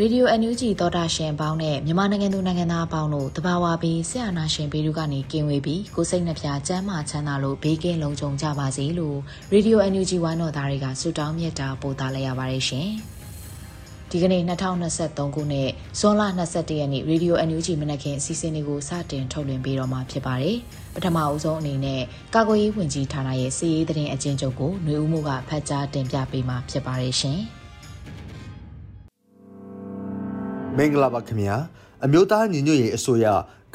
ရေဒီယို NUG သောတာရှင်ပေါင်းနဲ့မြန်မာနိုင်ငံသူနိုင်ငံသားအပေါင်းတို့တဘာဝပြီးဆရာနာရှင်ဘေးတို့ကနေကင်ဝေးပြီးကိုစိတ်နှပြချမ်းမာချမ်းသာလို့ဘေးကင်းလုံခြုံကြပါစေလို့ရေဒီယို NUG ဝိုင်းတော်သားတွေကဆုတောင်းမြတ်တာပို့သလိုက်ရပါတယ်ရှင်။ ဒီကနေ့2023ခုနှစ်ဇွန်လ22ရက်နေ့ရေဒီယို NUG မနက်ခင်းအစီအစဉ်လေးကိုစတင်ထုတ်လွှင့်ပေးတော့မှာဖြစ်ပါတယ်။ပထမအဦးဆုံးအနေနဲ့ကာကွယ်ရေးဝန်ကြီးဌာနရဲ့စီးရေးသတင်းအကျဉ်းချုပ်ကိုຫນွေဦးမှုကဖတ်ကြားတင်ပြပေးမှာဖြစ်ပါတယ်ရှင်။မင်္ဂလာပါခင်ဗျာအမျိုးသားညီညွတ်ရေးအစိုးရ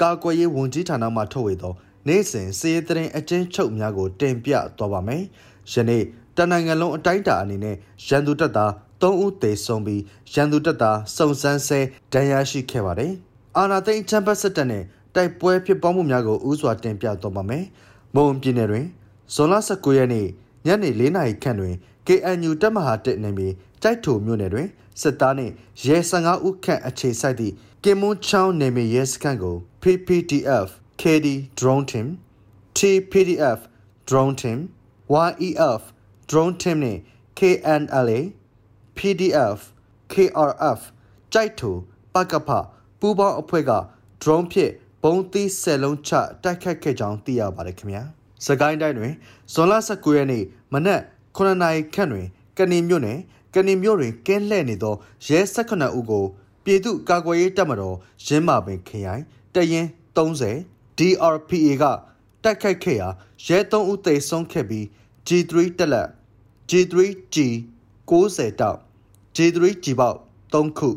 ကာကွယ်ရေးဝန်ကြီးဌာနမှထုတ်ဝေသောနေ့စဉ်စည်ရေးသတင်းအကျဉ်းချုပ်များကိုတင်ပြသွားပါမယ်ယနေ့တနိုင်ငံလုံးအတိုင်းအတာအနေနဲ့ရန်သူတပ်သား 3ဦးသေဆုံးပြီးရန်သူတပ်သားစုံစမ်းဆဲဒဏ်ရာရှိခဲ့ပါတယ်အာနာသိန်းချမ်ပတ်စစ်တပ်နဲ့တိုက်ပွဲဖြစ်ပွားမှုများကိုဥစွာတင်ပြသွားပါမယ်မုံပြည်နယ်တွင်ဇွန်လ19ရက်နေ့ညနေ4နာရီခန့်တွင် KNU တပ်မဟာ1နယ်မြေတိုက်ထိုမြို့နယ်တွင်စစ်သားနှင့်ရဲ15ဦးခန့်အခြေစိုက်သည့်ကင်မွန်ချောင်းနယ်မြေရဲစခန်းကို PPDF KD drone team TPDF drone team YEF drone team နှင့် KNLA PDF KRF ကြိုက်ထူပကဖပူးပေါင်းအဖွဲ့က drone ဖြင့်ဘုံသီးဆယ်လုံးချတိုက်ခတ်ခဲ့ကြောင်းသိရပါတယ်ခင်ဗျာစကိုင်းတိုင်းတွင်ဇွန်လ19ရက်နေ့မနက်9နာရီခန့်တွင်ကနေမြို့နယ်ကနေမြို့တွင်ကင်းလှည့်နေသောရဲ18ဦးကိုပြည်သူ့ကာကွယ်ရေးတပ်မတော်ရင်းမာပင်ခရိုင်တရင်30 DRPA ကတိုက်ခိုက်ခဲ့ရာရဲ3ဦးသေဆုံးခဲ့ပြီး G3 တက်လက် G3G 90တောက် G3G ပေါက်3ခု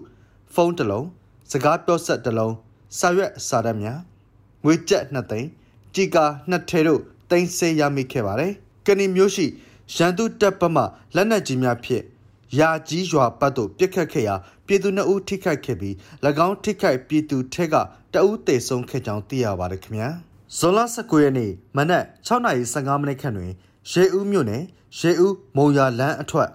ဖုန်းတစ်လုံးစကားပြောဆက်တစ်လုံးစာရွက်စာတမ်းများငွေကျပ်2သိန်းကြီးကာ2ထဲတို့တင်ဆက်ရမိခဲ့ပါတယ်။ကဏီမျိုးရှိရန်သူတပ်ပမှလက်နက်ကြီးများဖြင့်ရာကြီးရွာပတ်သို့ပြစ်ခတ်ခဲ့ရာပြည်သူ2ဦးထိခိုက်ခဲ့ပြီး၎င်းထိခိုက်ပြည်သူထက်ကတအူးသေဆုံးခဲ့ကြောင်းသိရပါတယ်ခင်ဗျာဇွန်လ19ရက်နေ့မနက်6:15မိနစ်ခန့်တွင်ရေဦးမြို့နယ်ရေဦးမုံရလန်းအထွက်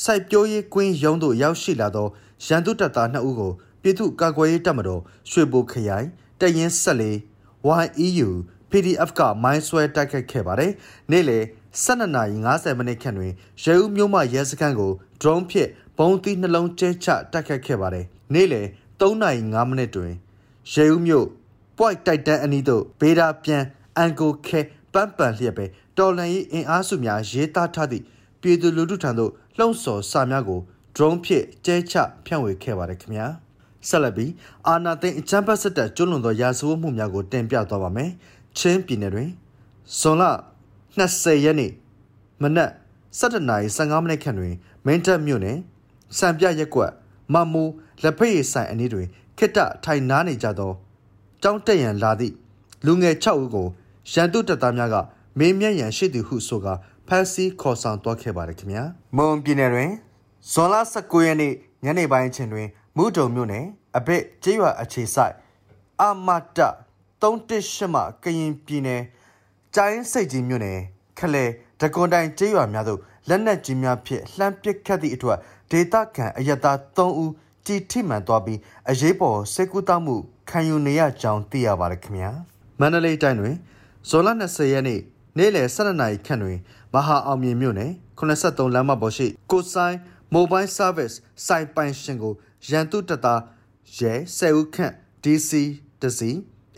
စိုက်ပျိုးရေးကွင်းရုံးသို့ရောက်ရှိလာသောရန်သူတပ်သား2ဦးကိုပြည်သူ့ကာကွယ်ရေးတပ်မတော်ရွှေဘိုခရိုင်တရင်ဆက်လေး YEU PDF ကမိုင်းဆွဲတိုက်ခိုက်ခဲ့ပါတယ်။နေ့လယ်12:50မိနစ်ခန့်တွင်ရဲဦးမြို့မှရဲစခန်းကို drone ဖြင့်ဘုံသီးနှလုံးကျဲချတိုက်ခိုက်ခဲ့ပါတယ်။နေ့လယ်3:05မိနစ်တွင်ရဲဦးမြို့ point တိုက်တန်းအနီးသို့ဗေဒါပြန်အန်ကိုခဲပန်းပန်လျက်ပဲတော်လန်ရေးအင်အားစုများရေးသားထားသည့်ပြည်သူလူထုထံသို့ လှုံ့ဆော်စာများကို drone ဖြင့်ကျဲချဖြန့်ဝေခဲ့ပါတယ်ခင်ဗျာဆက်လက်ပြီးအာနာသိန်းအချမ်းပတ်စစ်တပ်ကျွလွန်သောရာဇဝတ်မှုများကိုတင်ပြသွားပါမယ်ချင်းပြည်နယ်တွင်ဇွန်လ20ရက်နေ့မနက်7:15မိနစ်ခန့်တွင်မင်းတပ်မြို့နယ်စံပြရက်ကွက်မမူလက်ဖက်ရည်ဆိုင်အနီးတွင်ခိတ္တထိုင်နားနေကြသောကြောင်းတက်ရန်လာသည့်လူငယ်6ဦးကိုရန်သူတပ်သားများကမေးမြန်းရန်ရှိသူဟုဆိုကာဖ မ်းဆီးခေါ်ဆောင်သွားခဲ့ပါတယ်ခင်ဗျာမွန်ပြည်နယ်တွင်ဇွန်လ19ရက်နေ့ညနေပိုင်းအချိန်တွင်မူတုံမြို့နယ်အဘစ်ကျေးရွာအခြေဆိုင်အမတ318မှကရင်ပြည်နယ်ကျိုင်းစိတ်ကြီးမြို့နယ်ခလဲဒကွန်တိုင်ကျေးရွာများသို့လက်နက်ကြီးများဖြင့်လှမ်းပစ်ခတ်သည့်အတွက်ဒေသခံအယက်သား3ဦးကြည်ထိမှန်သွားပြီးအရေးပေါ်စေကူတောက်မှုခံယူနေရကြောင်းသိရပါတယ်ခင်ဗျာမန္တလေးတိုင်းတွင်ဇွန်လ20ရက်နေ့ နေ့လယ်12နာရီခန့်တွင်မဟာအောင်မြင်မြို့နယ်83လမ်းမပေါ်ရှိကိုဆိုင် Mobile Service စိုင်ပိုင်ရှင်ကိုရန်သူတပ်သားရဲ10ဦးခန့် DC တစီ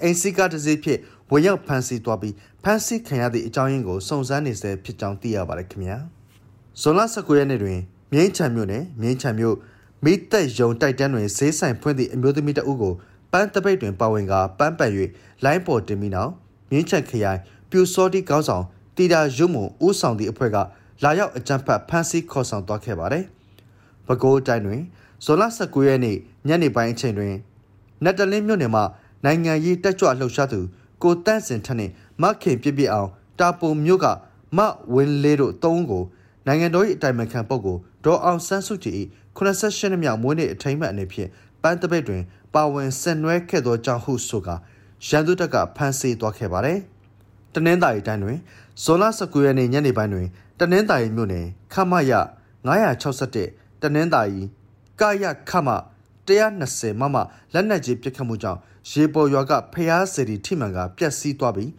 အင်စီကတစီဖြင့်ဝဝင်ရောက်ဖမ်းဆီးသွားပြီးဖမ်းဆီးခံရသည့်အကြောင်းရင်းကိုစုံစမ်းနေဆဲဖြစ်ကြောင်းသိရပါတယ်ခင်ဗျာဇွန်လ19ရက်နေ့တွင်မြင်းချံမြို့နယ်မြင်းချံမြို့မိသက်ယုံတိုက်တန်းတွင်ဈေးဆိုင်ဖွင့်သည့်အမျိုးသမီးတအုပ်ကိုပန်းတပိတ်တွင်ပါဝင်ကပန်းပန်၍လိုင်းပေါ်တင်ပြီးနောက်မြင်းချံခရိုင် ပြူစောတိကောင်းဆောင်တီတာရုံမုံဦးဆောင်သည့်အဖွဲ့ကလာရောက်အကြံဖတ်ဖမ်းဆီးခေါ်ဆောင်သွားခဲ့ပါတယ်။ပဲခူးတိုင်းတွင်ဇွန်လ19ရက်နေ့ညနေပိုင်းအချိန်တွင်နတ်တလင်းမြို့နယ်မှာနိုင်ငံရေးတက်ကြွလှုပ်ရှားသူကိုတန့်စင်ထက်နှင့်မခင်ပြစ်ပြအောင်တာပုံမြို့ကမဝင်းလေးတို့သုံးကိုနိုင်ငံတော်၏အတိုင်ပင်ခံပုဂ္ဂိုလ်ဒေါ်အောင်ဆန်းစုကြည်၏88နှစ်မြောက်မွေးနေ့အထိမ်းအမှတ်အနေဖြင့်ပန်းတပိတ်တွင် ပါဝင်ဆင်နွှဲခဲ့သောကြောင့်ဟုဆိုကာရန်သူတပ်ကဖမ်းဆီးသွားခဲ့ပါတယ်။ တနင်္သာရီတိုင်းတွင်ဇွန်လ19ရက်နေ့ညနေပိုင်းတွင်တနင်္သာရီမြို့နယ်ခမရ961တနင်္သာရီကာယခမ120မမလက်နက်ကြီးပစ်ခတ်မှုကြောင့်ရေပေါ်ရွာကဖျားစေတီထိမှန်ကပျက်စီးသွားပြီး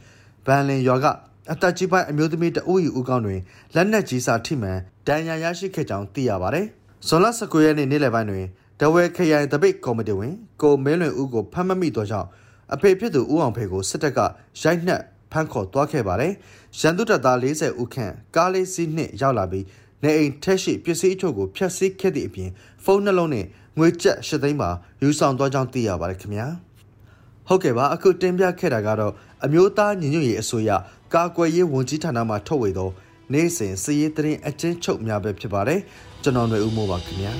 ဗန်လင်ရွာကအသက်ကြီးပိုင်းအမျိုးသမီးတအုပ်ယူဦးကောင်းတွင်လက်နက်ကြီးစာထိမှန်ဒဏ်ရာရရှိခဲ့ကြောင်းသိရပါတယ်။ဇွန်လ19ရက်နေ့နေ့လယ်ပိုင်းတွင်ဒဝဲခရိုင်တပိတ်ကော်မတီဝင်ကိုမင်းလွင်ဦးကိုဖမ်းမမိသောကြောင့်အဖေဖြစ်သူဦးအောင်ဖေကိုစစ်တပ်ကရိုက်နှက် ဖမ်းခေါ်သွားခဲ့ပါတယ်။ရန်သူတပ်သား40ဦးခန့်ကားလေးစီးနှင့်ရောက်လာပြီးနေအိမ်ထက်ရှိပစ္စည်းအချို့ကိုဖျက်ဆီးခဲ့သည့်အပြင်ဖုန်းနှလုံးနဲ့ငွေကျပ်၈သိန်းပါယူဆောင်သွားကြောင်းသိရပါတယ်ခင်ဗျာ။ဟုတ်ကဲ့ပါအခုတင်ပြခဲ့တာကတော့အမျိုးသားညီညွတ်ရေးအစိုးရကာကွယ်ရေးဝန်ကြီးဌာနမှထုတ်ဝေသော နေ့စဉ်စည်ရေးသတင်းအကျဉ်းချုပ်များပဲဖြစ်ပါတယ်ကျွန်တော်ຫນွေဦးမိုးပါခင်ဗျာ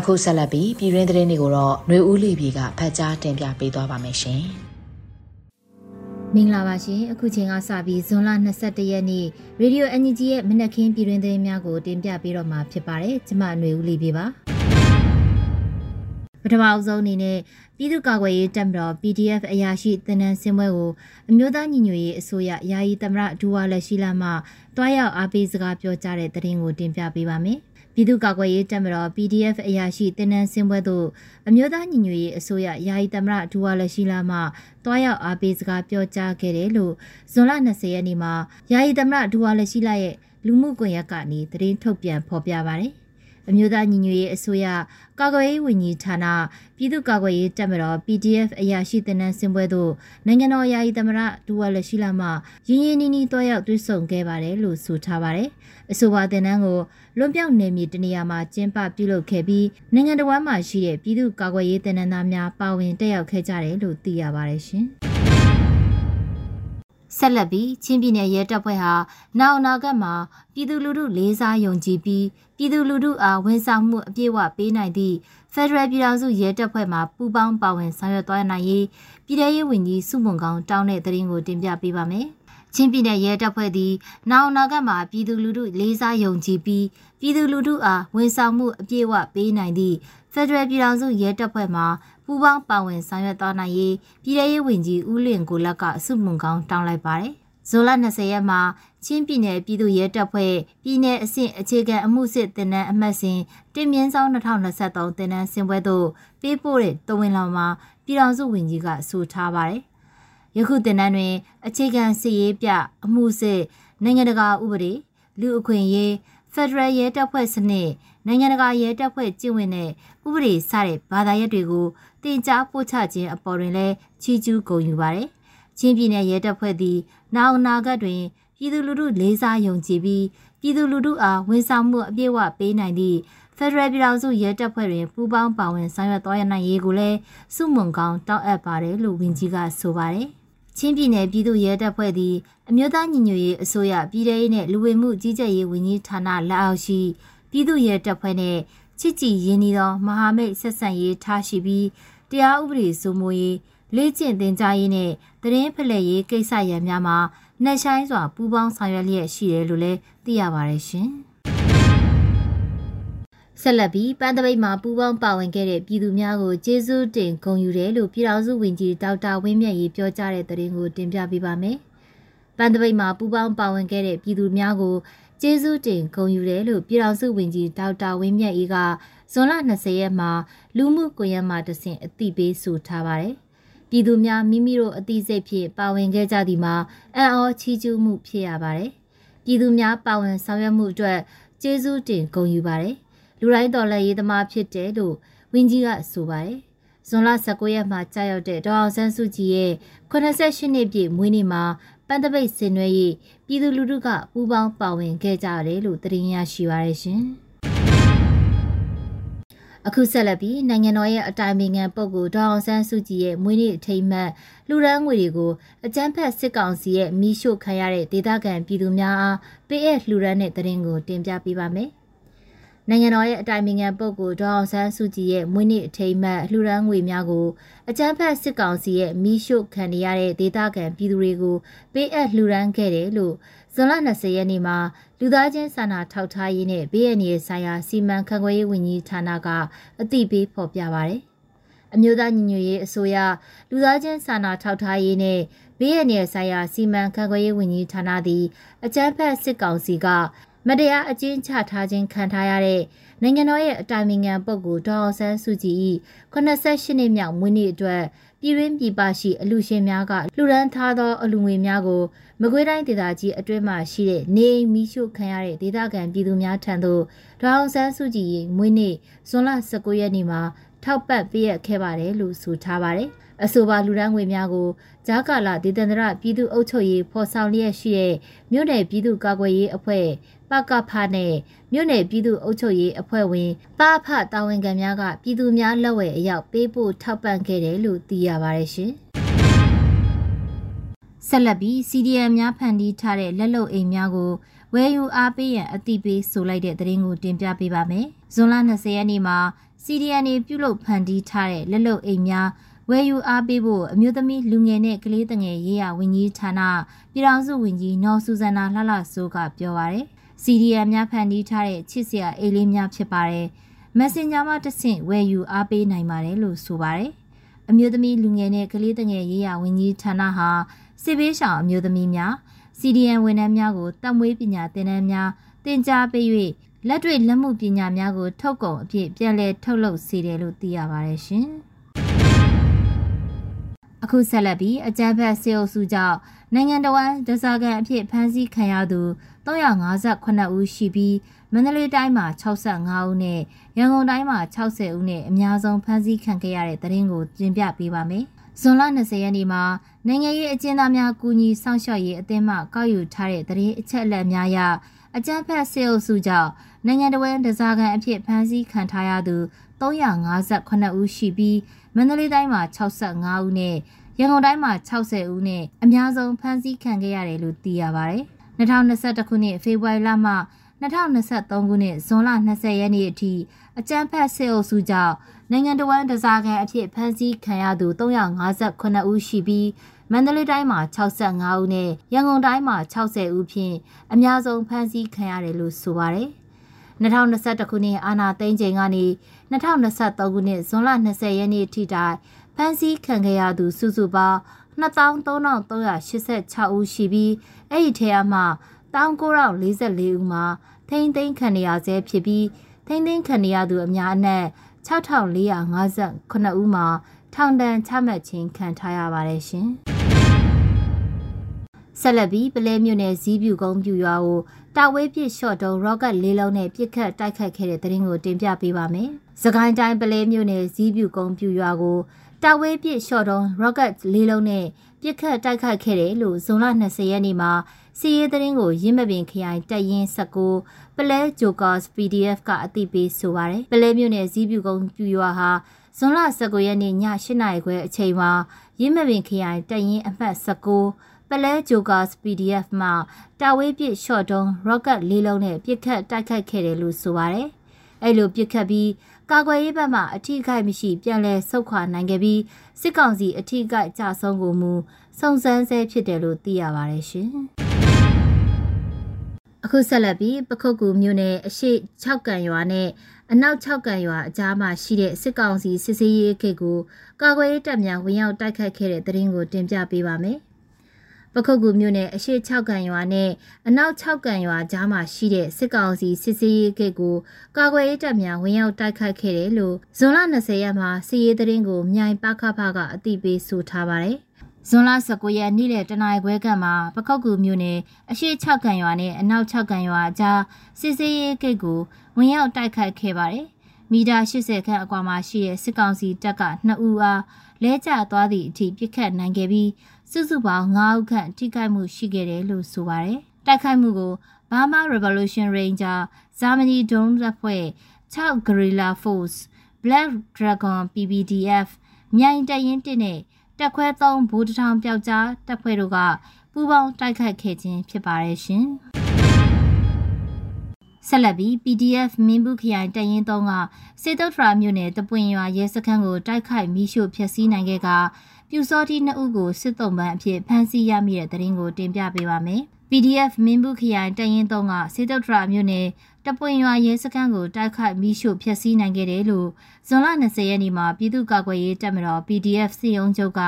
အခုဆက်လက်ပြီးပြည်ရင်းသတင်းတွေကိုတော့ຫນွေဦးလီပြည်ကဖတ်ကြားတင်ပြပေးသွားပါမယ်ရှင်မင်္ဂလာပါရှင်အခုချိန်ကစပြီးဇွန်လ22ရက်နေ့ရေဒီယို NUG ရဲ့မနက်ခင်းပြည်တွင်သတင်းများကိုတင်ပြပေးတော့မှာဖြစ်ပါတယ်ကျမຫນွေဦးလီပြည်ပါပထမအဆုံးအနေနဲ့ပြည်သူ့ကာကွယ်ရေးတပ်မတော် PDF အရာရှိတင်နန်းစင်ပွဲကိုအမျိုးသားညီညွတ်ရေးအစိုးရယာယီသမရဒူဝါလက်ရှိလာမှတွားရောက်အားပေးစကားပြောကြားတဲ့သတင်းကိုတင်ပြပေးပါမယ်။ ပြည်သူ့ကာကွယ်ရေးတပ်မတော် PDF အရာရှိတင်နန်းစင်ပွဲသို့အမျိုးသားညီညွတ်ရေးအစိုးရယာယီသမရဒူဝါလက်ရှိလာမှတွားရောက်အားပေးစကားပြောကြားခဲ့တယ်လို့ဇွန်လ20ရက်နေ့မှာယာယီသမရဒူဝါလက်ရှိလာရဲ့လူမှုကွန်ရက်ကနေသတင်းထုတ်ပြန်ဖော်ပြပါတယ်။ အမျိုးသားညီညွတ်ရေးအစိုးရကာကွယ်ရေးဝန်ကြီးဌာနပြည်သူ့ကာကွယ်ရေးတပ်မတော် PDF အရာရှိတင်နန်းစင်ပွဲသို့နိုင်ငံတော်ယာယီသမရဒူဝါလရှိလာမှရင်းရင်းနှီးနှီးတွားရောက်တွေ့ဆုံခဲ့ပါတယ်လို့ဆိုထားပါတယ်။အဆိုပါတင်နန်းကိုလွန်ပြောက်နယ်မြေတနေရာမှာကျင်းပပြုလုပ်ခဲ့ပြီးနိုင်ငံတော်မှာရှိတဲ့ပြည်သူ့ကာကွယ်ရေးတင်နန်းသားများပါဝင်တက်ရောက်ခဲ့ကြတယ်လို့သိရပါတယ်ရှင်။ ဆက်လက်ပြီးချင်းပြည်နယ်ရဲတပ်ဖွဲ့ဟာနောက်အနာဂတ်မှာပြည်သူလူထုလေးစားယုံကြည်ပြီးပြည်သူလူထုအားဝန်ဆောင်မှုအပြည့်အဝပေးနိုင်သည့်ဖက်ဒရယ်ပြည်ထောင်စုရဲတပ်ဖွဲ့မှပူးပေါင်းပါဝင်ဆောင်ရွက်သွားနိုင်ရေးပြည်ထရေးဝန်ကြီးစုမွန်ကောင်တောင်းတဲ့သတင်းကိုတင်ပြပေးပါမယ်။ချင်းပြည်နယ်ရဲတပ်ဖွဲ့သည်နောက်အနာဂတ်မှာပြည်သူလူထုလေးစားယုံကြည်ပြီးပြည်သူလူထုအားဝန်ဆောင်မှုအပြည့်အဝပေးနိုင်သည့်ဖက်ဒရယ်ပြည်ထောင်စုရဲတပ်ဖွဲ့မှပူး ပေါင်းပါဝင်ဆောင်ရွက်သွားနိုင်ရေးပြည်ထရေးဝန်ကြီးဦးလင်ကိုလက်ကစုမုံကောင်းတောင်းလိုက်ပါတယ်။ဇွန်လ20ရက်မှာချင်းပြည်နယ်ပြည်သူ့ရဲတပ်ဖွဲ့ပြည်내အဆင့်အခြေခံအမှုစစ်တင်နန်းအမှတ်စဉ်တင်မြင့်ဆောင်2023တင်နန်းစင်ပွဲသို့ပေးပို့တဲ့တဝင်လောင်မှာပြည်ထောင်စုဝန်ကြီးကဆိုထားပါတယ်။ယခုတင်နန်းတွင် အခြေခံစစ်ရေးပြအမှုစစ်နိုင်ငံတကာဥပဒေလူအခွင့်အရေး ဖက်ဒရယ်ရဲတပ်ဖွဲ့စနစ်နိုင်ငံတကာရဲတပ်ဖွဲ့ကျင့်ဝင်တဲ့ဥပဒေစတဲ့ဘာသာရပ်တွေကိုတင် जा ပို့ချခြင်းအပေါ်တွင်လည်းချီးကျူးဂုဏ်ယူပါတယ်။ချင်းပြည်နယ်ရဲတပ်ဖွဲ့သည်နောက်အနာဂတ်တွင်ပြည်သူလူထုလေးစားယုံကြည်ပြီးပြည်သူလူထုအားဝန်ဆောင်မှုအပြည့်အဝပေးနိုင်သည့်ဖက်ဒရယ်ပြည်ထောင်စုရဲတပ်ဖွဲ့တွင်ပူးပေါင်းပါဝင်ဆောင်ရွက်သွားရနိုင်ရေးကိုလည်းစုမုံကောင်းတောင်းအပ်ပါတယ်လို့ဝန်ကြီးကဆိုပါတယ်။ ချင်းပြည်နယ်ပြည်သူ့ရဲတပ်ဖွဲ့သည်အမျိုးသားညီညွတ်ရေးအစိုးရပြည်ထောင်ရေးနဲ့လူဝင်မှုကြီးကြပ်ရေးဝန်ကြီးဌာနလက်အောက်ရှိပြည်သူ့ရဲတပ်ဖွဲ့နဲ့ချစ်ကြည်ရင်းနှီးသောမဟာမိတ်ဆက်ဆံရေးထားရှိပြီးတရားဥပဒေစိုးမိုးရေးလေ့ကျင့်သင်ကြားရေးနဲ့သတင်းဖလှယ်ရေးကိစ္စရန်များမှာနှက်ဆိုင်စွာပူးပေါင်းဆောင်ရွက်လျက်ရှိတယ်လို့လည်းသိရပါတယ်ရှင်။ ဆက်လက်ပြီးပန်းတပိတ်မှာပူးပေါင်းပါဝင်ခဲ့တဲ့ပြည်သူများကိုကျေးဇူးတင်ဂုဏ်ယူတယ်လို့ပြည်ထောင်စုဝန်ကြီးဒေါက်တာဝင်းမြတ်ရေးပြောကြားတဲ့သတင်းကိုတင်ပြပေးပါမယ်။ပန်းတပိတ်မှာပူးပေါင်းပါဝင်ခဲ့တဲ့ပြည်သူများကိုကျေးဇူးတင်ဂုဏ်ယူတယ်လို့ပြည်ထောင်စုဝန်ကြီးဒေါက်တာဝင်းမြတ်ရေးကဇွန်လ20ရက်မှာလူမှုကွန်ရက်မှာတဆင့်အသိပေးဆိုထားပါတယ်။ပြည်သူများမိမိတို့အသိစိတ်ဖြင့်ပါဝင်ခဲ့ကြသည်မှာအံ့ဩချီးကျူးမှုဖြစ်ရပါတယ်။ပြည်သူများပါဝင်ဆောင်ရွက်မှုအတွက်ကျေးဇူးတင်ဂုဏ်ယူပါတယ် လူတိုင်းတော်လည်းရေးသမားဖြစ်တယ်လို့ဝင်းကြီးကဆိုပါတယ်ဇွန်လ19ရက်မှာကြာရောက်တဲ့ဒေါအောင်ဆန်းစုကြည်ရဲ့88နှစ်ပြည့်မွေးနေ့မှာပန်းတပိတ်ဆင်နွှဲရေးပြည်သူလူထုကပူးပေါင်းပါဝင်ခဲ့ကြတယ်လို့သတင်းရရှိပါရရှင်။အခုဆက်လက်ပြီးနိုင်ငံတော်ရဲ့အတိုင်ပင်ခံပုဂ္ဂိုလ်ဒေါအောင်ဆန်းစုကြည်ရဲ့မွေးနေ့အထိမ်းအမှတ်လူရန်ငွေတွေကိုအကြမ်းဖက်စစ်ကောင်စီရဲ့မိရှုခံရတဲ့ဒေသခံပြည်သူများအားပေးအပ်လှူဒန်းတဲ့သတင်းကိုတင်ပြပေးပါမယ်။ နိုင်ငံတော်ရဲ့အတိုင်ပင်ခံပုဂ္ဂိုလ်ဒေါအောင်ဆန်းစုကြည်ရဲ့မွေးနေ့အထိမ်းအမှတ်လှူဒန်းငွေများကိုအကြမ်းဖက်စစ်ကောင်စီရဲ့မိရှုခံရတဲ့ဒေသခံပြည်သူတွေကိုပေးအပ်လှူဒန်းခဲ့တယ်လို့ဇွန်လ20ရက်နေ့မှာလူသားချင်းစာနာထောက်ထားရေးနဲ့ဘေးအန္တရာယ်ဆိုင်ရာစီမံခန့်ခွဲရေးဝန်ကြီးဌာနကအသိပေးဖော်ပြပါရယ်အမျိုးသားညီညွတ်ရေးအစိုးရလူသားချင်းစာနာထောက်ထားရေးနဲ့ဘေးအန္တရာယ်ဆိုင်ရာစီမံခန့်ခွဲရေးဝန်ကြီးဌာနသည်အကြမ်းဖက်စစ်ကောင်စီက မတရားအကျဉ်းချထားခြင်းခံထားရတဲ့နိုင်ငံတော်ရဲ့အတိုင်ပင်ခံပုဂ္ဂိုလ်ဒေါအောင်ဆန်းစုကြည်၏88နှစ်မြောက်မွေးနေ့အတွက်ပြည်ရင်းပြည်ပရှိအလူရှင်များကလှူဒန်းထားသောအလူငွေများကိုမကွေးတိုင်းဒေသကြီးအတွင်းမှရှိတဲ့နေအိမ်မီးရှို့ခံရတဲ့ဒေသခံပြည်သူများထံသို့ဒေါအောင်ဆန်းစုကြည်၏မွေးနေ့ဇွန်လ19ရက်နေ့မှာ ထောက်ပံ့ပေးရခဲ့ပါတယ်လို့ဆိုထားပါတယ်။အဆိုပါလူဒန်းငွေများကိုဂျာကာလာဒေသန္တရပြည်သူ့အုပ်ချုပ်ရေးဖော်ဆောင်လျက်ရှိတဲ့မြို့နယ်ပြည်သူ့ကာကွယ်ရေးအဖွဲ့ပကဖနဲ့မြို့နယ်ပြည်သူ့အုပ်ချုပ်ရေးအဖွဲ့ဝင်ပဖတာဝန်ခံများကပြည်သူများလက်ဝဲအရောက်ပေးပို့ထောက်ပံ့ခဲ့တယ်လို့သိရပါတယ်ရှင်။ဆက်လက်ပြီး CDM များဖန်တီးထားတဲ့လက်လုံအိမ်များကိုဝယ်ယူအားပေးရန်အသိပေးဆိုလိုက်တဲ့သတင်းကိုတင်ပြပေးပါမယ်။ဇွန်လ20ရက်နေ့မှာ CDN ပြုလုပ်ဖန်တီးထားတဲ့လက်လုံအိမ်များဝယ်ယူအားပေးဖို့အမျိုးသမီးလူငယ်နဲ့ကလေးတငယ်ရေးရဝန်ကြီးဌာနပြည်ထောင်စုဝန်ကြီးနော်ဆူဇန်နာလှလှစိုးကပြောပါရယ်။ CDN များဖန်တီးထားတဲ့ချစ်စရာအိမ်လေးများဖြစ်ပါတယ်။ Messenger မှာတဆင့်ဝယ်ယူအားပေးနိုင်ပါတယ်လို့ဆိုပါတယ်။အမျိုးသမီးလူငယ်နဲ့ကလေးတငယ်ရေးရဝန်ကြီးဌာနဟာစစ်ဘေးရှောင်အမျိုးသမီးများ CDN ဝန်ထမ်းများကိုတတ်မွေးပညာသင်တန်းများသင်ကြားပေး၍ လက်တွေ့လက်မှုပညာများကို ထုတ်ကုန်အဖြစ်ပြန်လည်ထုတ်လုပ်စေတယ်လို့သိရပါတယ်ရှင်။အခုဆက်လက်ပြီးအကြမ်းဖက်စေအုပ်စုကြောင့်နိုင်ငံတော်ဝန်ဒဇာကန်အဖြစ်ဖမ်းဆီးခံရသူ358ဦးရှိပြီးမန္တလေးတိုင်းမှာ65ဦးနဲ့ရန်ကုန်တိုင်းမှာ60ဦးနဲ့အများဆုံးဖမ်းဆီးခံခဲ့ရတဲ့သတင်းကိုတင်ပြပေးပါမယ်။ဇွန်လ20ရက်နေ့မှာနိုင်ငံရေးအကျဉ်းသားများကူညီဆောင်ရှောက်ရေးအသင်းမှကောက်ယူထားတဲ့သတင်းအချက်အလက်များအရအကြမ်းဖက်စေအုပ်စုကြောင့် နိုင်ငံတော်ဝန်ဒဇာကန်အဖြစ်ဖမ်းဆီးခံထားရသူ358ဦးရှိပြီးမန္တလေးတိုင်းမှာ65ဦးနဲ့ရန်ကုန်တိုင်းမှာ60ဦးနဲ့အများဆုံးဖမ်းဆီးခံခဲ့ရတယ်လို့သိရပါတယ်။2021ခုနှစ်ဖေဖော်ဝါရီလမှ2023ခုနှစ်ဇွန်လ20ရက်နေ့အထိအကြမ်းဖက်စစ်အုပ်စုကြောင့်နိုင်ငံတော်ဝန်တစားကန်အဖြစ်ဖမ်းဆီးခံရသူ358ဦးရှိပြီးမန္တလေးတိုင်းမှာ65ဦးနဲ့ရန်ကုန်တိုင်းမှာ60ဦးဖြင့်အများဆုံးဖမ်းဆီးခံရတယ်လို့ဆိုပါတယ်။ 2021ခုနှစ်အာဏာသိမ်းချိန်ကနေ2023ခုနှစ်ဇွန်လ20ရက်နေ့ထိတိုင်ဖမ်းဆီးခံခဲ့ရသူစုစုပေါင်း2386ဦးရှိပြီးအဲ့ဒီထဲမှာ1944ဦးမှာထိမ့်သိမ်းခံရဆဲဖြစ်ပြီးထိမ့်သိမ်းခံရသူအများအနက်6458ဦးမှာထောင်ဒဏ်ချမှတ်ခြင်းခံထားရပါတယ်ရှင်။ဆက်လက်ပြီးပလဲမြို့နယ်ဇီးပြူကုန်းပြူရွာကို တာဝေးပစ်ရှော့တုံးရော့ကတ်လေးလုံးနဲ့ပစ်ခတ်တိုက်ခတ်ခဲ့တဲ့တဲ့ရင်ကိုတင်ပြပေးပါမယ်။စကိုင်းတိုင်းပလဲမြို့နယ်ဇီးပြူကုန်းပြူရွာကိုတာဝေးပစ်ရှော့တုံးရော့ကတ်လေးလုံးနဲ့ပစ်ခတ်တိုက်ခတ်ခဲ့တယ်လို့ဇွန်လ20ရက်နေ့မှာစီးရဲသတင်းကိုရင်းမပင်ခရိုင်တပ်ရင်း19ပလဲဂျိုကာစ် PDF ကအသိပေးဆိုပါရယ်ပလဲမြို့နယ်ဇီးပြူကုန်းပြူရွာဟာဇွန်လ19ရက်နေ့ည8နာရီခွဲအချိန်မှာရင်းမပင်ခရိုင်တပ်ရင်းအမှတ်19 ပလဲဂျိုကာစ် PDF မှတာဝေးပစ်ရှော့တုံး rocket လေးလုံးနဲ့ပစ်ခတ်တိုက်ခိုက်ခဲ့တယ်လို့ဆိုပါရယ်အဲ့လိုပစ်ခတ်ပြီးကာကွယ်ရေးဘက်မှအထီးခိုက်မရှိပြန်လည်ဆုတ်ခွာနိုင်ခဲ့ပြီးစစ်ကောင်စီအထီးခိုက်ကြဆုံးကိုမူစုံစမ်းဆဲဖြစ်တယ်လို့သိရပါတယ်ရှင်။အခုဆက်လက်ပြီးပခုတ်ကူမြို့နယ်အရှိ6ကန်ရွာနဲ့အနောက်6ကန်ရွာအကြားမှာရှိတဲ့စစ်ကောင်စီစစ်စေးရေးဂိတ်ကိုကာကွယ်ရေးတပ်များဝင်ရောက်တိုက်ခတ်ခဲ့တဲ့တဲ့ရင်ကိုတင်ပြပေးပါမယ်။ ပခုတ်ကူမြို့နယ်အရှိ6ကန်ရွာနဲ့အနောက်6ကန်ရွာကြားမှာရှိတဲ့စစ်ကောင်စီစစ်စေးရေးဂိတ်ကိုကာကွယ်ရေးတပ်များဝင်ရောက်တိုက်ခိုက်ခဲ့တယ်လို့ဇွန်လ20ရက်မှာစစ်ရေးသတင်းကိုမြိုင်ပခဖကအသိပေးဆိုထားပါတယ်။ပဇွန်လ19ရက်နေ့လယ်တနင်္ဂနွေခွဲကမှပခောက်ကူမြို့နယ်အရှိ6ကန်ရွာနဲ့အနောက်6ကန်ရွာအကြားစစ်စေးရေးဂိတ်ကိုဝင်ရောက်တိုက်ခိုက်ခဲ့ပါတယ်။မီတာ80ခန့်အကွာမှာရှိတဲ့စစ်ကောင်စီတပ်က2ဦးအားလဲကျသွားသည့်အထိပစ်ခတ်နိုင်ခဲ့ပြီး စုစုပေါင်း9ဦးခန့်ထိခိုက်မှုရှိခဲ့တယ်လို့ဆိုပါတယ်။တိုက်ခိုက်မှုကို Burma Revolution Ranger Germany Drone တပ်ဖွဲ့6 Guerrilla Force Black Dragon PBDF မြိုင်တရင်တစ်နဲ့တက်ခွဲ3ဘူတထောင်ပျောက်ကြားတပ်ဖွဲ့တို့ကပူးပေါင်းတိုက်ခိုက်ခဲ့ခြင်းဖြစ်ပါတယ်ရှင်။ဆက်လက်ပြီး PDF မင်းဘူးခရိုင်တရင်3ကစေတုတ်ထရာမြို့နယ်တပွင်ရွာရဲစခန်းကိုတိုက်ခိုက်မိရှို့ဖျက်ဆီးနိုင်ခဲ့က ပြူစောတိနှစ်ဦးကိုစစ်တုံးပန်းအဖြစ်ဖမ်းဆီးရမိတဲ့တဲ့ရင်ကိုတင်ပြပေးပါမယ်။ PDF မင်းဘူးခရိုင်တရင်3ကစေတုတ်ထရာမြို့နယ်တပွင်ရွာရဲစခန်းကိုတိုက်ခိုက်မိရှို့ဖျက်ဆီးနိုင်ခဲ့တယ်လို့ဇွန်လ20ရက်နေ့မှာပြည်သူ့ကာကွယ်ရေးတပ်မတော် PDF စီယုံချုပ်က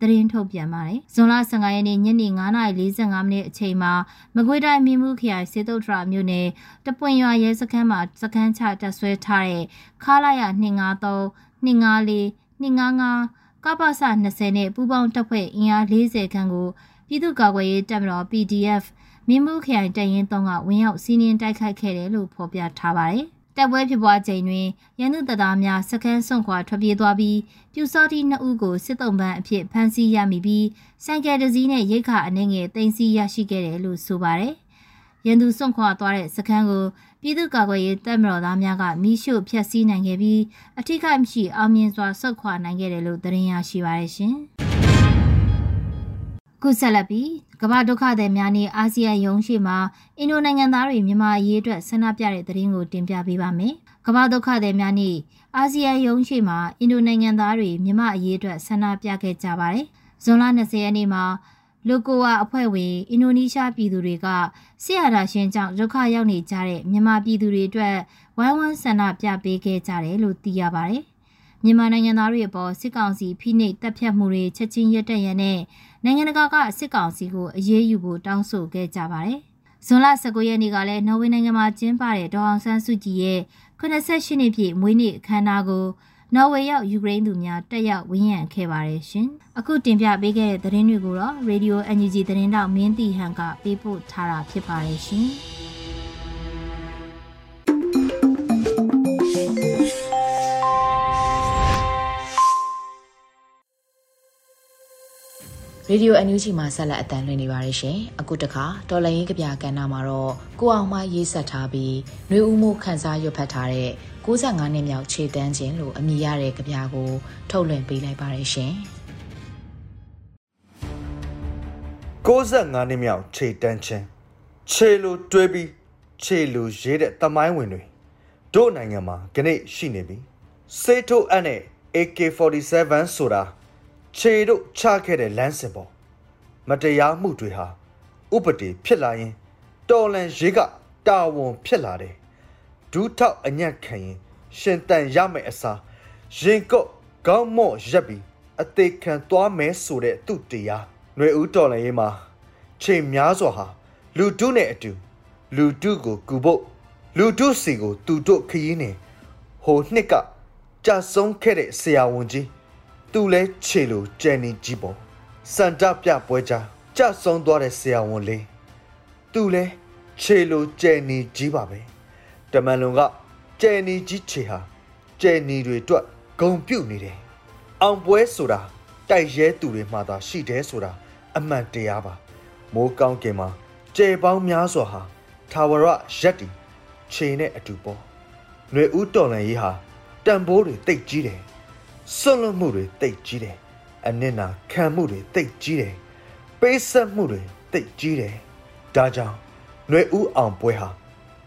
သတင်းထုတ်ပြန်ပါတယ်။ဇွန်လ15ရက်နေ့ညနေ9:45မိနစ်အချိန်မှာမကွေးတိုင်းမြင်းမှုခရိုင်စေတုတ်ထရာမြို့နယ်တပွင်ရွာရဲစခန်းမှာစခန်းချတပ်ဆွဲထားတဲ့ခါလာရ253 254 255 ကပ္ပစ20နဲ့ပူးပေါင်းတပ်ဖွဲ့အင်အား40ခန်းကိုပြည်သူ့ကာကွယ်ရေးတပ်မတော် PDF မြင်းမှုခရိုင်တပ်ရင်း3ကဝင်ရောက်စီးနင်းတိုက်ခိုက်ခဲ့တယ်လို့ဖော်ပြထားပါတယ်။တပ်ပွဲဖြစ်ပွားချိန်တွင်ရန်သူတပ်သားများစခန်းစွန့်ခွာထွက်ပြေးသွားပြီးပြူစောတိနှစ်ဦးကိုစစ်တုံးပန်းအဖြစ်ဖမ်းဆီးရမိပြီးဆိုင်ကယ်တစ်စီးနဲ့ရိတ်ခါအနေငယ်တင်စီရရှိခဲ့တယ်လို့ဆိုပါတယ်။ရန်သူစွန့်ခွာသွားတဲ့စခန်းကို ပြည်သူ့ကာကွယ်ရေးတပ်မတော်သားများကမိရှို့ဖျက်ဆီးနိုင်ခဲ့ပြီးအထိခိုက်မရှိအောင်မြင်စွာဆုတ်ခွာနိုင်ခဲ့တယ်လို့သတင်းရရှိပါရရှင်။ခုဆက်လက်ပြီးကမ္ဘာဒုက္ခသည်များနဲ့အာဆီယံရုံးရှိမှာအင်ဒိုနိုင်ငံသားတွေမြန်မာအရေးအတွက်ဆန္ဒပြတဲ့သတင်းကိုတင်ပြပေးပါမယ်။ကမ္ဘာဒုက္ခသည်များနဲ့အာဆီယံရုံးရှိမှာအင်ဒိုနိုင်ငံသားတွေမြန်မာအရေးအတွက်ဆန္ဒပြခဲ့ကြပါတယ်။ဇွန်လ20ရက်နေ့မှာ လိုကိုဝါအဖွဲ့ဝင်အင်ဒိုနီးရှားပြည်သူတွေကဆရာဒါရှင်ကြောင့်ဒုက္ခရောက်နေကြတဲ့မြန်မာပြည်သူတွေအတွက်ဝိုင်းဝန်းဆန္ဒပြပေးခဲ့ကြတယ်လို့သိရပါတယ်။မြန်မာနိုင်ငံသားတွေအပေါ်စစ်ကောင်စီဖိနှိပ်တပ်ဖြတ်မှုတွေချက်ချင်းရပ်တန့်ရတဲ့နိုင်ငံတကာကစစ်ကောင်စီကိုအရေးယူဖို့တောင်းဆိုခဲ့ကြပါတယ်။ဇွန်လ19ရက်နေ့ကလည်းနော်ဝေနိုင်ငံမှာကျင်းပတဲ့ဒေါအောင်ဆန်းစုကြည်ရဲ့88နှစ်ပြည့်မွေးနေ့အခမ်းအနားကို နော်ဝေရောက်ယူကရိန်းသူများတက်ရောက်ဝန်းရံခဲ့ပါတယ်ရှင်။အခုတင်ပြပေးခဲ့တဲ့သတင်းတွေကိုတော့ Radio NUG သတင်းတောက်မင်းတီဟန်ကပေးပို့ထားတာဖြစ်ပါတယ်ရှင်။ရေဒီယိုအန်ယူဂျီမှာဆက်လက်အတန်းလွှင့်နေပါတယ်ရှင်။အခုတခါတော်လရင်ကပြကဏ္ဍမှာတော့ကိုအောင်မရေးဆက်ထားပြီးနှွေဦးမှုခန်းစားရွတ်ဖတ်ထားတဲ့ 65နှစ်မြောက်ခြေတန်းခြင်းလို့အမည်ရတဲ့ကပြကို ထုတ်လွှင့်ပေးလိုက်ပါတယ်ရှင်။65နှစ်မြောက်ခြေတန်းခြင်းခြေလိုတွဲပြီးခြေလိုရေးတဲ့တမိုင်းဝင်တွေတို့နိုင်ငံမှာခဏရှိနေပြီ။စေထိုအပ်နဲ့ AK47 ဆိုတာခြေတို့ချခဲ့တဲ့လမ်းစဉ်ပေါ်မတရားမှုတွေဟာဥပဒေဖြစ်လာရင်တော်လန်ရေးကတာဝန်ဖြစ်လာတယ် ဒူးထောက်အညံ့ခံရင်ရှင်တန်ရမယ်အစားရင်ကော့ကောင်းမော့ရက်ပြီးအသေးခံသွားမယ်ဆိုတဲ့သူတရားຫນွေဦးတော်လန်ရေးမှာချိန်များစွာဟာလူတုနဲ့အတူလူတုကိုကူဖို့လူတုစီကိုသူတို့ခရီးနေဟိုနှစ်ကကြဆုံးခဲ့တဲ့ဆရာဝန်ကြီးသူလဲခြေလိုကျန်နေကြီးပေါ့စန္ဒပြပွဲကြကြဆုံးသွားတဲ့ဆရာဝန်လေးသူလဲခြေလိုကျန်နေကြီးပါပဲ တမန်လုံကကျန်နေကြီးခြေဟာကျန်နေတွေအတွက်ဂုံပြုတ်နေတယ်အောင်ပွဲဆိုတာတိုက်ရဲသူတွေမှသာရှိတယ်ဆိုတာအမှန်တရားပါမိုးကောင်းကင်မှာကျဲပေါင်းများစွာဟာထာဝရရက်တီခြေနဲ့အတူပေါ့ຫນွေဦးတော်လန်ရေးဟာတန်ဖိုးတွေတိတ်ကြီးတယ်စွန့်လွတ်မှုတွေတိတ်ကြီးတယ်အနစ်နာခံမှုတွေတိတ်ကြီးတယ်ပေးဆက်မှုတွေတိတ်ကြီးတယ်ဒါကြောင့်ຫນွေဦးအောင်ပွဲဟာ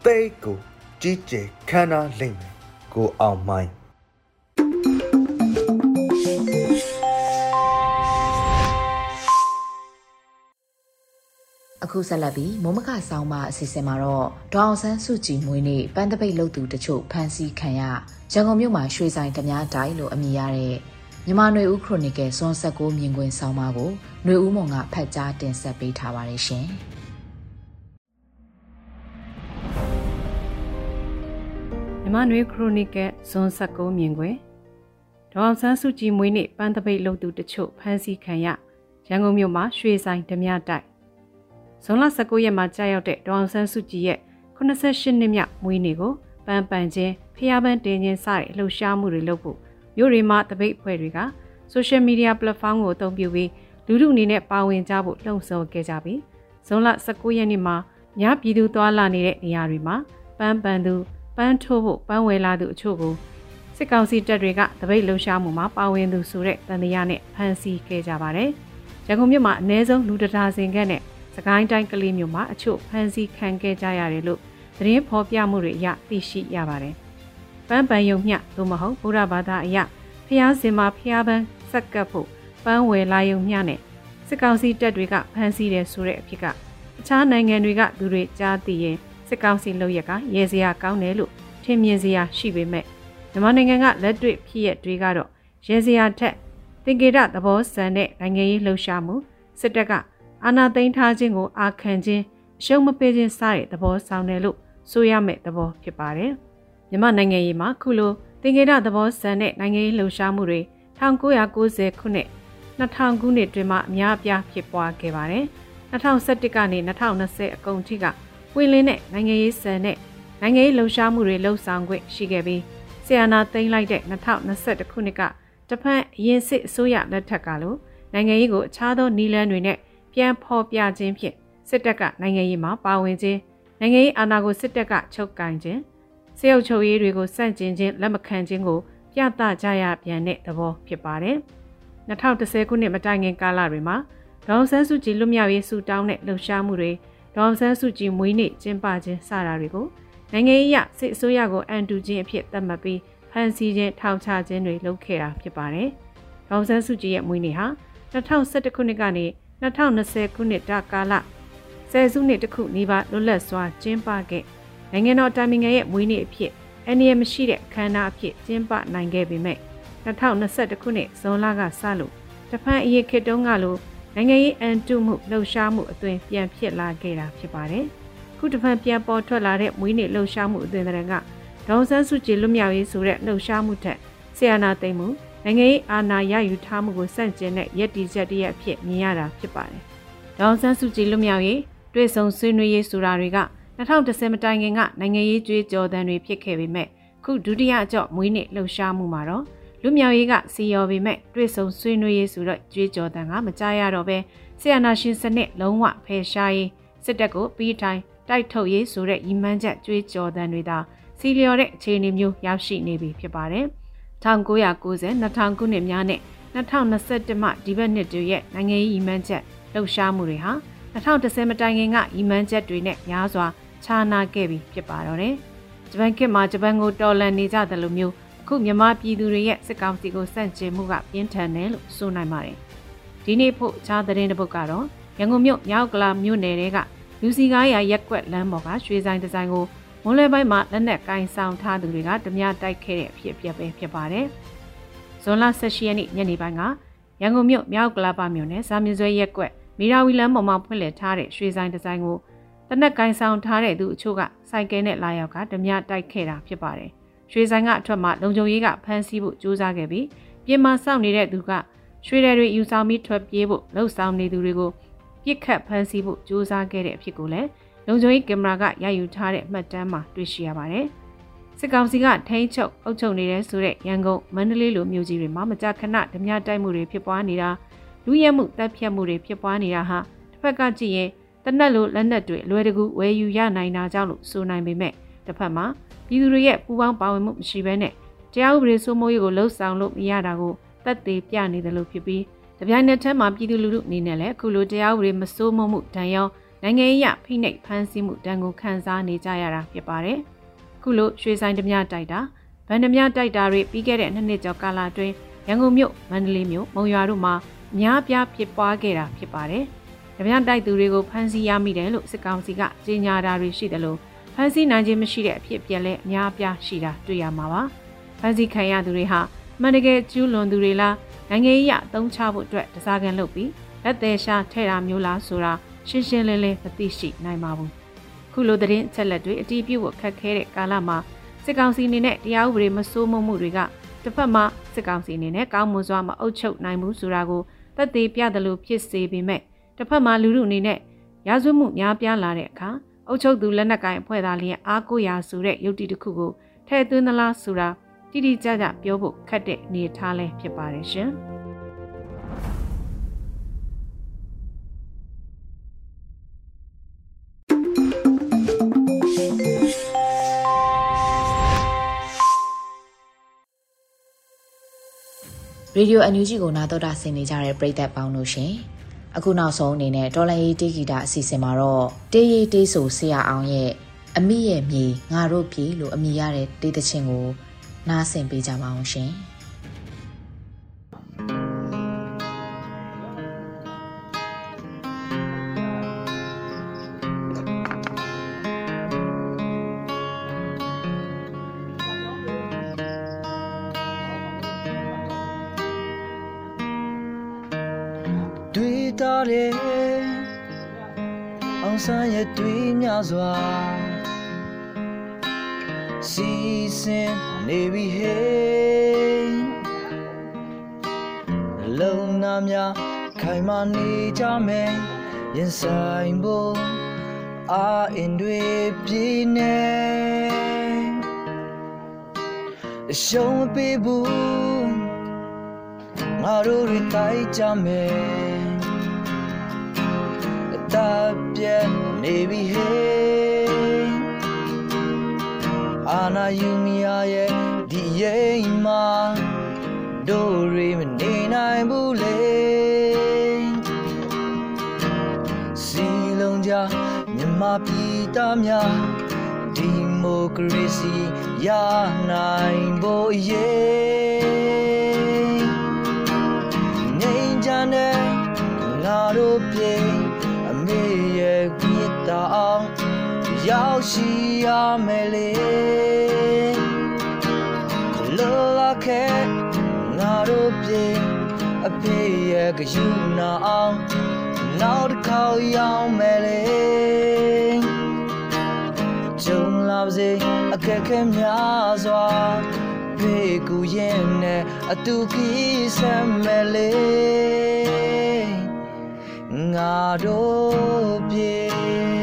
တိတ်ကို ကြီးကျယ်ခမ်းနားလိမ့်မယ်ကိုအောင်မိုင်းအခုဆက်လက်ပြီးမုံမခဆောင်းပါအစီအစဉ်မှာတော့ဒေါအောင်ဆန်းစုကြည်မွေးနေ့ပန်းတပိတ်လုပ်သူတချို့ဖမ်းဆီးခံရရန်ကုန်မြို့မှာရွှေဆိုင်ဓမြတိုင်းလို့အမည်ရတဲ့မြန်မာຫນွေဦးခရိုနီကယ်စွန်ဆက်ကိုမြင်ကွင်းဆောင်းပါကိုຫນွေဦးမုံကဖတ်ကြားတင်ဆက်ပေးထားပါတယ်ရှင် မြန်မာຫນွေခရိုနီကယ်စွန်ဆက်ကိုမြင်ကွင်းဒေါအောင်ဆန်းစုကြည်မွေးနေ့ပန်းတပိတ်လုပ်သူတချို့ဖမ်းဆီးခံရရန်ကုန်မြို့မှာရွှေဆိုင်ဓမြတိုက်ဇွန်လ19ရက်မှာကြာရောက်တဲ့ဒေါအောင်ဆန်းစုကြည်ရဲ့88နှစ်မြောက်မွေးနေ့ကိုပန်းပန်ချင်းဖျားပန်းတင်ချင်းစတဲ့လှုပ်ရှားမှုတွေလုပ်ဖို့မြို့တွေမှာတပိတ်အဖွဲ့တွေက social media platform ကိုအသုံးပြုပြီးလူထုအနေနဲ့ပါဝင်ကြဖို့လှုံ့ဆော်ခဲ့ကြပြီးဇွန်လ19ရက်နေ့မှာညပြည်သူသွားလာနေတဲ့နေရာတွေမှာပန်းပန်သူ ပန်းထိုးဖို့ပန်းဝယ်လာသူအချို့ကိုစစ်ကောင်စီတပ်တွေကတပိတ်လှုပ်ရှားမှုမှာပါဝင်သူဆိုတဲ့တန်တရားနဲ့ဖမ်းဆီးခဲ့ကြပါတယ်။ရန်ကုန်မြို့မှာအ ਨੇ ဆုံးလူတရာစင်ခန့်နဲ့စကိုင်းတိုင်းကလေးမြို့မှာအချို့ဖမ်းဆီးခံခဲ့ကြရတယ်လို့သတင်းဖော်ပြမှုတွေအရသိရှိရပါတယ်။ပန်းပန်ယုံမျှသို့မဟုတ်ဗုဒ္ဓဘာသာအရဖျားစင်မှာဖျားပန်းစက်ကပ်ဖို့ပန်းဝယ်လာယုံမျှနဲ့စစ်ကောင်စီတပ်တွေကဖမ်းဆီးတယ်ဆိုတဲ့အဖြစ်ကအခြားနိုင်ငံတွေကသူတွေကြားသိရင် စစ်ကောင်စီလုပ်ရက်ကရဲစရာကောင်းတယ်လို့ထင်မြင်စရာရှိပေမဲ့မြန်မာနိုင်ငံကလက်တွေ့ဖြစ်ရတွေကတော့ရဲစရာထက်သင်္ကေတသဘောဆန်တဲ့နိုင်ငံရေးလှုပ်ရှားမှုစစ်တပ်ကအာဏာသိမ်းထားခြင်းကိုအာခံခြင်းအရှုံးမပေးခြင်းစတဲ့သဘောဆောင်တယ်လို့ဆိုရမယ့်သဘောဖြစ်ပါတယ်။မြန်မာနိုင်ငံရေးမှာခုလိုသင်္ကေတသဘောဆန်တဲ့နိုင်ငံရေးလှုပ်ရှားမှုတွေ1990ခုနှစ်2000ခုနှစ်တွင်မှအများအပြားဖြစ်ပွားခဲ့ပါတယ်။2011ကနေ2020အကုန်ထိက ဝင်လင်းတဲ့နိုင်ငံရေးဆန်တဲ့နိုင်ငံရေးလှုပ်ရှားမှုတွေလှုပ်ဆောင်ခွင့်ရှိခဲ့ပြီးဆီယနာသိမ်းလိုက်တဲ့2021ခုနှစ်ကတဖန်အရင်စစ်အစိုးရလက်ထက်ကလို့နိုင်ငံရေးကိုအခြားသောနီလန်းတွေနဲ့ပြန်ဖော်ပြခြင်းဖြင့်စစ်တပ်ကနိုင်ငံရေးမှာပါဝင်ခြင်းနိုင်ငံရေးအာဏာကိုစစ်တပ်ကချုပ်ကင်ခြင်းစေအုပ်ချုပ်ရေးတွေကိုစန့်ကျင်ခြင်းလက်မခံခြင်းကိုပြသကြရပြန်တဲ့သဘောဖြစ်ပါတယ်။2010ခုနှစ်မတိုင်ခင်ကာလတွေမှာဒေါန်ဆန်းစုကြည်လွတ်မြောက်ရေးဆူတောင်းတဲ့လှုပ်ရှားမှုတွေ ဒေါန်ဆန်းစုကြည်မွေးနေ့ကျင်းပခြင်းစတာတွေကိုနိုင်ငံရေးအစစ်အစိုးရကိုအန်တူခြင်းအဖြစ်သတ်မှတ်ပြီးဖန်ဆီးခြင်းထောင်ချခြင်းတွေလုပ်ခဲ့တာဖြစ်ပါတယ်။ဒေါန်ဆန်းစုကြည်ရဲ့မွေးနေ့ဟာ2011ခုနှစ်ကနေ2020ခုနှစ်တာကာလဆယ်စုနှစ်တခုနီးပါးလွတ်လပ်စွာကျင်းပခဲ့နိုင်ငံတော်တာမင်ငံရဲ့မွေးနေ့အဖြစ်အန္တရာယ်မရှိတဲ့အခမ်းအနားအဖြစ်ကျင်းပနိုင်ခဲ့ပေမဲ့2021ခုနှစ်ဇွန်လကစလို့တဖန်အရေးခေတ်တုန်းကလို နိုင်ငံရေးအန်တုမှုလှုပ်ရှားမှုအသွင်ပြန်ဖြစ်လာခဲ့တာဖြစ်ပါတယ်။ခုတဖန်ပြန်ပေါ်ထွက်လာတဲ့မွေးနေ့လှုပ်ရှားမှုအသွင်တရံကဒေါန်ဆန်းစုကြည်လွတ်မြောက်ရေးဆိုတဲ့လှုပ်ရှားမှုထက်ဆီယနာသိမ်းမှုနိုင်ငံရေးအာဏာရယူထားမှုကိုစန့်ကျင်တဲ့ရည်တည်ချက်တည်းအဖြစ်မြင်ရတာဖြစ်ပါတယ်။ဒေါန်ဆန်းစုကြည်လွတ်မြောက်ရေးတွေ့ဆုံဆွေးနွေးရေးဆိုတာတွေက2010မတိုင်ခင်ကနိုင်ငံရေးကြွေးကြော်သံတွေဖြစ်ခဲ့ပေမဲ့ခုဒုတိယအကြော့မွေးနေ့လှုပ်ရှားမှုမှာတော့ လူမြောက်ရေးကစီရော်ပေမဲ့တွေ့ဆုံဆွေးနွေးရေးဆိုတော့ကြွေးကြော်သံကမကြားရတော့ပဲဆီယနာရှင်စနစ်လုံးဝဖယ်ရှားရေးစစ်တပ်ကိုပြီးတိုင်းတိုက်ထုတ်ရေးဆိုတဲ့ရည်မှန်းချက်ကြွေးကြော်သံတွေသာစီလျော်တဲ့အခြေအနေမျိုးရောက်ရှိနေပြီဖြစ်ပါတယ်1990 2000ခုနှစ်များနဲ့2021မှဒီဘက်နှစ်တွေရဲ့နိုင်ငံရေးရည်မှန်းချက်လှုပ်ရှားမှုတွေဟာ2010မတိုင်ခင်ကရည်မှန်းချက်တွေနဲ့များစွာခြားနာခဲ့ပြီးဖြစ်ပါတော့တယ်။ဂျပန်ခေတ်မှာဂျပန်ကိုတော်လှန်နေကြတယ်လို့မျိုး အခုမြန်မာပြည်သူတွေရဲ့စစ်ကောင်စီကိုစန့်ကျင်မှုကပြင်းထန်တယ်လို့ဆိုနိုင်ပါတယ်။ဒီနေ့ဖို့ခြားသတင်းတစ်ပုဒ်ကတော့ရန်ကုန်မြို့မြောက်ကလာမြို့နယ်တဲကလူစီကားရရက်ကွက်လမ်းပေါ်ကရွှေဆိုင်ဒီဇိုင်းကိုမွန်းလွဲပိုင်းမှာလက်နက်ကင်ဆောင်ထားသူတွေကဓမြတိုက်ခဲ့တဲ့အဖြစ်အပျက်ပဲဖြစ်ပါတယ်။ဇွန်လ18ရက်နေ့ညနေပိုင်းကရန်ကုန်မြို့မြောက်ကလာပါမြို့နယ်စာမြစွဲရက်ကွက်မီရာဝီလမ်းပေါ်မှာဖွင့်လှစ်ထားတဲ့ရွှေဆိုင်ဒီဇိုင်းကိုတနက်ကင်ဆောင်ထားတဲ့သူအချို့ကစိုက်ကဲနဲ့လာရောက်ကဓမြတိုက်ခဲ့တာဖြစ်ပါတယ်။ ရွှေဆိုင်ကအထွက်မှာလုံခြုံရေးကဖမ်းဆီးဖို့ကြိုးစားခဲ့ပြီးပြင်မာစောင့်နေတဲ့သူကရွှေတွေယူဆောင်ပြီးထွက်ပြေးဖို့လှုပ်ဆောင်နေသူတွေကိုပြစ်ခတ်ဖမ်းဆီးဖို့ကြိုးစားခဲ့တဲ့အဖြစ်ကိုလည်းလုံခြုံရေးကင်မရာကရယူထားတဲ့မှတ်တမ်းမှာတွေ့ရှိရပါတယ်။စစ်ကောင်စီကထိန်းချုပ်အုပ်ချုပ်နေတဲ့ဆိုတဲ့ရန်ကုန်မန္တလေးလိုမြို့ကြီးတွေမှာမကြာခဏဓမြတိုက်မှုတွေဖြစ်ပွားနေတာလူရဲမှုတပ်ဖြတ်မှုတွေဖြစ်ပွားနေတာဟာတစ်ဖက်ကကြည့်ရင်တနက်လိုလက်နက်တွေလွယ်တကူဝယ်ယူရနိုင်တာကြောင့်လို့ဆိုနိုင်ပေမဲ့တစ်ဖက်မှာ ပြည်သူတွေရဲ့ပူးပေါင်းပါဝင်မှုမရှိဘဲနဲ့တရားဥပဒေစိုးမိုးရေးကိုလှုပ်ဆောင်လို့မရတာကိုတက်သေးပြနေတယ်လို့ဖြစ်ပြီးတပြိုင်နက်တည်းမှာပြည်သူလူထုအနေနဲ့လည်းအခုလိုတရားဥပဒေမစိုးမိုးမှုတန်ရောနိုင်ငံရေးဖိနှိပ်ဖမ်းဆီးမှုတန်ကိုခံစားနေကြရတာဖြစ်ပါတယ်။ခုလိုရွှေဆိုင်ဓမြတိုက်တာဗန်ဓမြတိုက်တာတွေပြီးခဲ့တဲ့နှစ်နှစ်ကျော်ကာလအတွင်းရန်ကုန်မြို့မန္တလေးမြို့မုံရွာတို့မှာအများပြားဖြစ်ပွားခဲ့တာဖြစ်ပါတယ်။ဓမြတိုက်သူတွေကိုဖမ်းဆီးရမိတယ်လို့စစ်ကောင်စီကကြေညာတာတွေရှိတယ်လို့ ဖမ်းဆီးနိုင်ခြင်းမရှိတဲ့အဖြစ်အပျက်လည်းအများပြားရှိတာတွေ့ရမှာပါ။ဖမ်းဆီးခံရသူတွေဟာမှန်တကယ်ကျူးလွန်သူတွေလားနိုင်ငံရေးအသုံးချဖို့အတွက်တစားကန်လုပ်ပြီးလက်သေးရှာထဲ့တာမျိုးလားဆိုတာရှင်းရှင်းလင်းလင်းမသိရှိနိုင်ပါဘူးခုလိုသတင်းအချက်လက်တွေအတီးပြုတ်ဖို့ခက်ခဲတဲ့ကာလမှာစစ်ကောင်စီအနေနဲ့တရားဥပဒေမစိုးမိုးမှုတွေကတစ်ဖက်မှာစစ်ကောင်စီအနေနဲ့ကောင်းမွန်စွာမအုပ်ချုပ်နိုင်ဘူးဆိုတာကိုတက်သေးပြတယ်လို့ဖြစ်စေပေမဲ့တစ်ဖက်မှာလူလူအနေနဲ့ရာဇဝမှုများပြားလာတဲ့အခါ အုပ်ချုပ်သူလက်နက်ကိုင်အဖွဲ့သားလျက်အားကိုးရာဆိုတဲ့ယုတ်တိတစ်ခုကိုထည့်သွင်းသလားဆိုတာတိတိကျကျပြောဖို့ခက်တဲ့အနေအထားလဲဖြစ်ပါတယ်ရှင်။ရေဒီယိုအန်ယူဂျီကိုနာတော်တာဆင်နေကြတဲ့ပရိသတ်ပေါင်းတို့ရှင် အခုနောက်ဆုံးအနေနဲ့တော်လန်ရေးတေဂီတာအစီအစဉ်မှာတော့တေးရေးတေးဆိုဆရာအောင်ရဲ့အမိရဲ့မြေငါတို့ပြည်လို့အမိရတဲ့တေးသချင်းကိုနားဆင်ပေးကြပါအောင်ရှင် များစွာစီစဉ်နေပြီဟေးလုံနာများခိုင်မာနေကြမယ်ရင်ဆိုင်ဖို့အာအင်တွေပြင်းနေရှုံးပေးဘူးငါတို့တွေတိုက်ကြမယ်အတား ပြတ်နေပြီဟေးအာနာယူမီယာရဲ့ဒီရင်မှာတို့တွေမနေနိုင်ဘူးလေစီလုံးကြမြမပြည်သားများဒီမိုကရေစီရနိုင်ဖို့ရေးငိမ့်ချမ်းတဲ့ငါတို့ပြေအမေရဲ့မြတ်တာ အောင်ရောက်ရှိရမယ်လေလောလာခဲငါတို့ပြေအဖေရဲ့ကယူနာအောင်နောက်တစ်ခေါက်ရောက်မယ်လေကြုံလာပါစေအခက်ခဲများစွာဖေးကူရင်နဲ့အတူကီးဆမ်းမယ်လေငါတို့ပြေ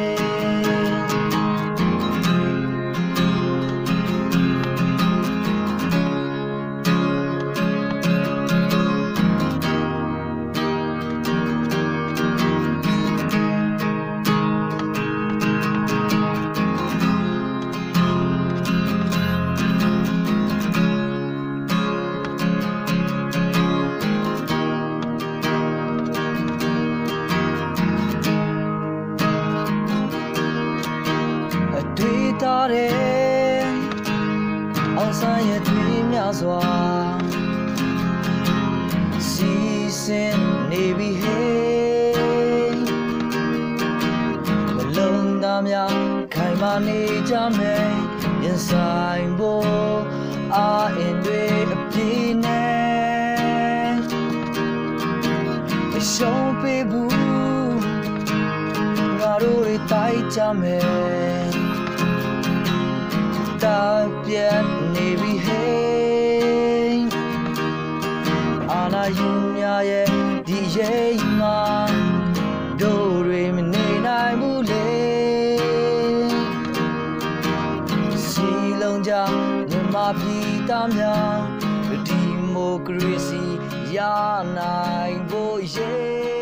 စွာစီစဉ်နေပြီဟေးမလုံးသားများခိုင်မာနေကြမယ်ရင်ဆိုင်ဖို့အာအင်တွေအပြည့်နဲ့အရှုံးပေးဘူးငါတို့တွေတိုက်ကြမယ်တာပြတ်နေ ယူများရဲ့ဒီရိမ်မှာတို့တွေမနေနိုင်ဘူးလေစီလုံးကြမြမပြည်သားများဒီမိုကရေစီရနိုင်ဖို့ရေး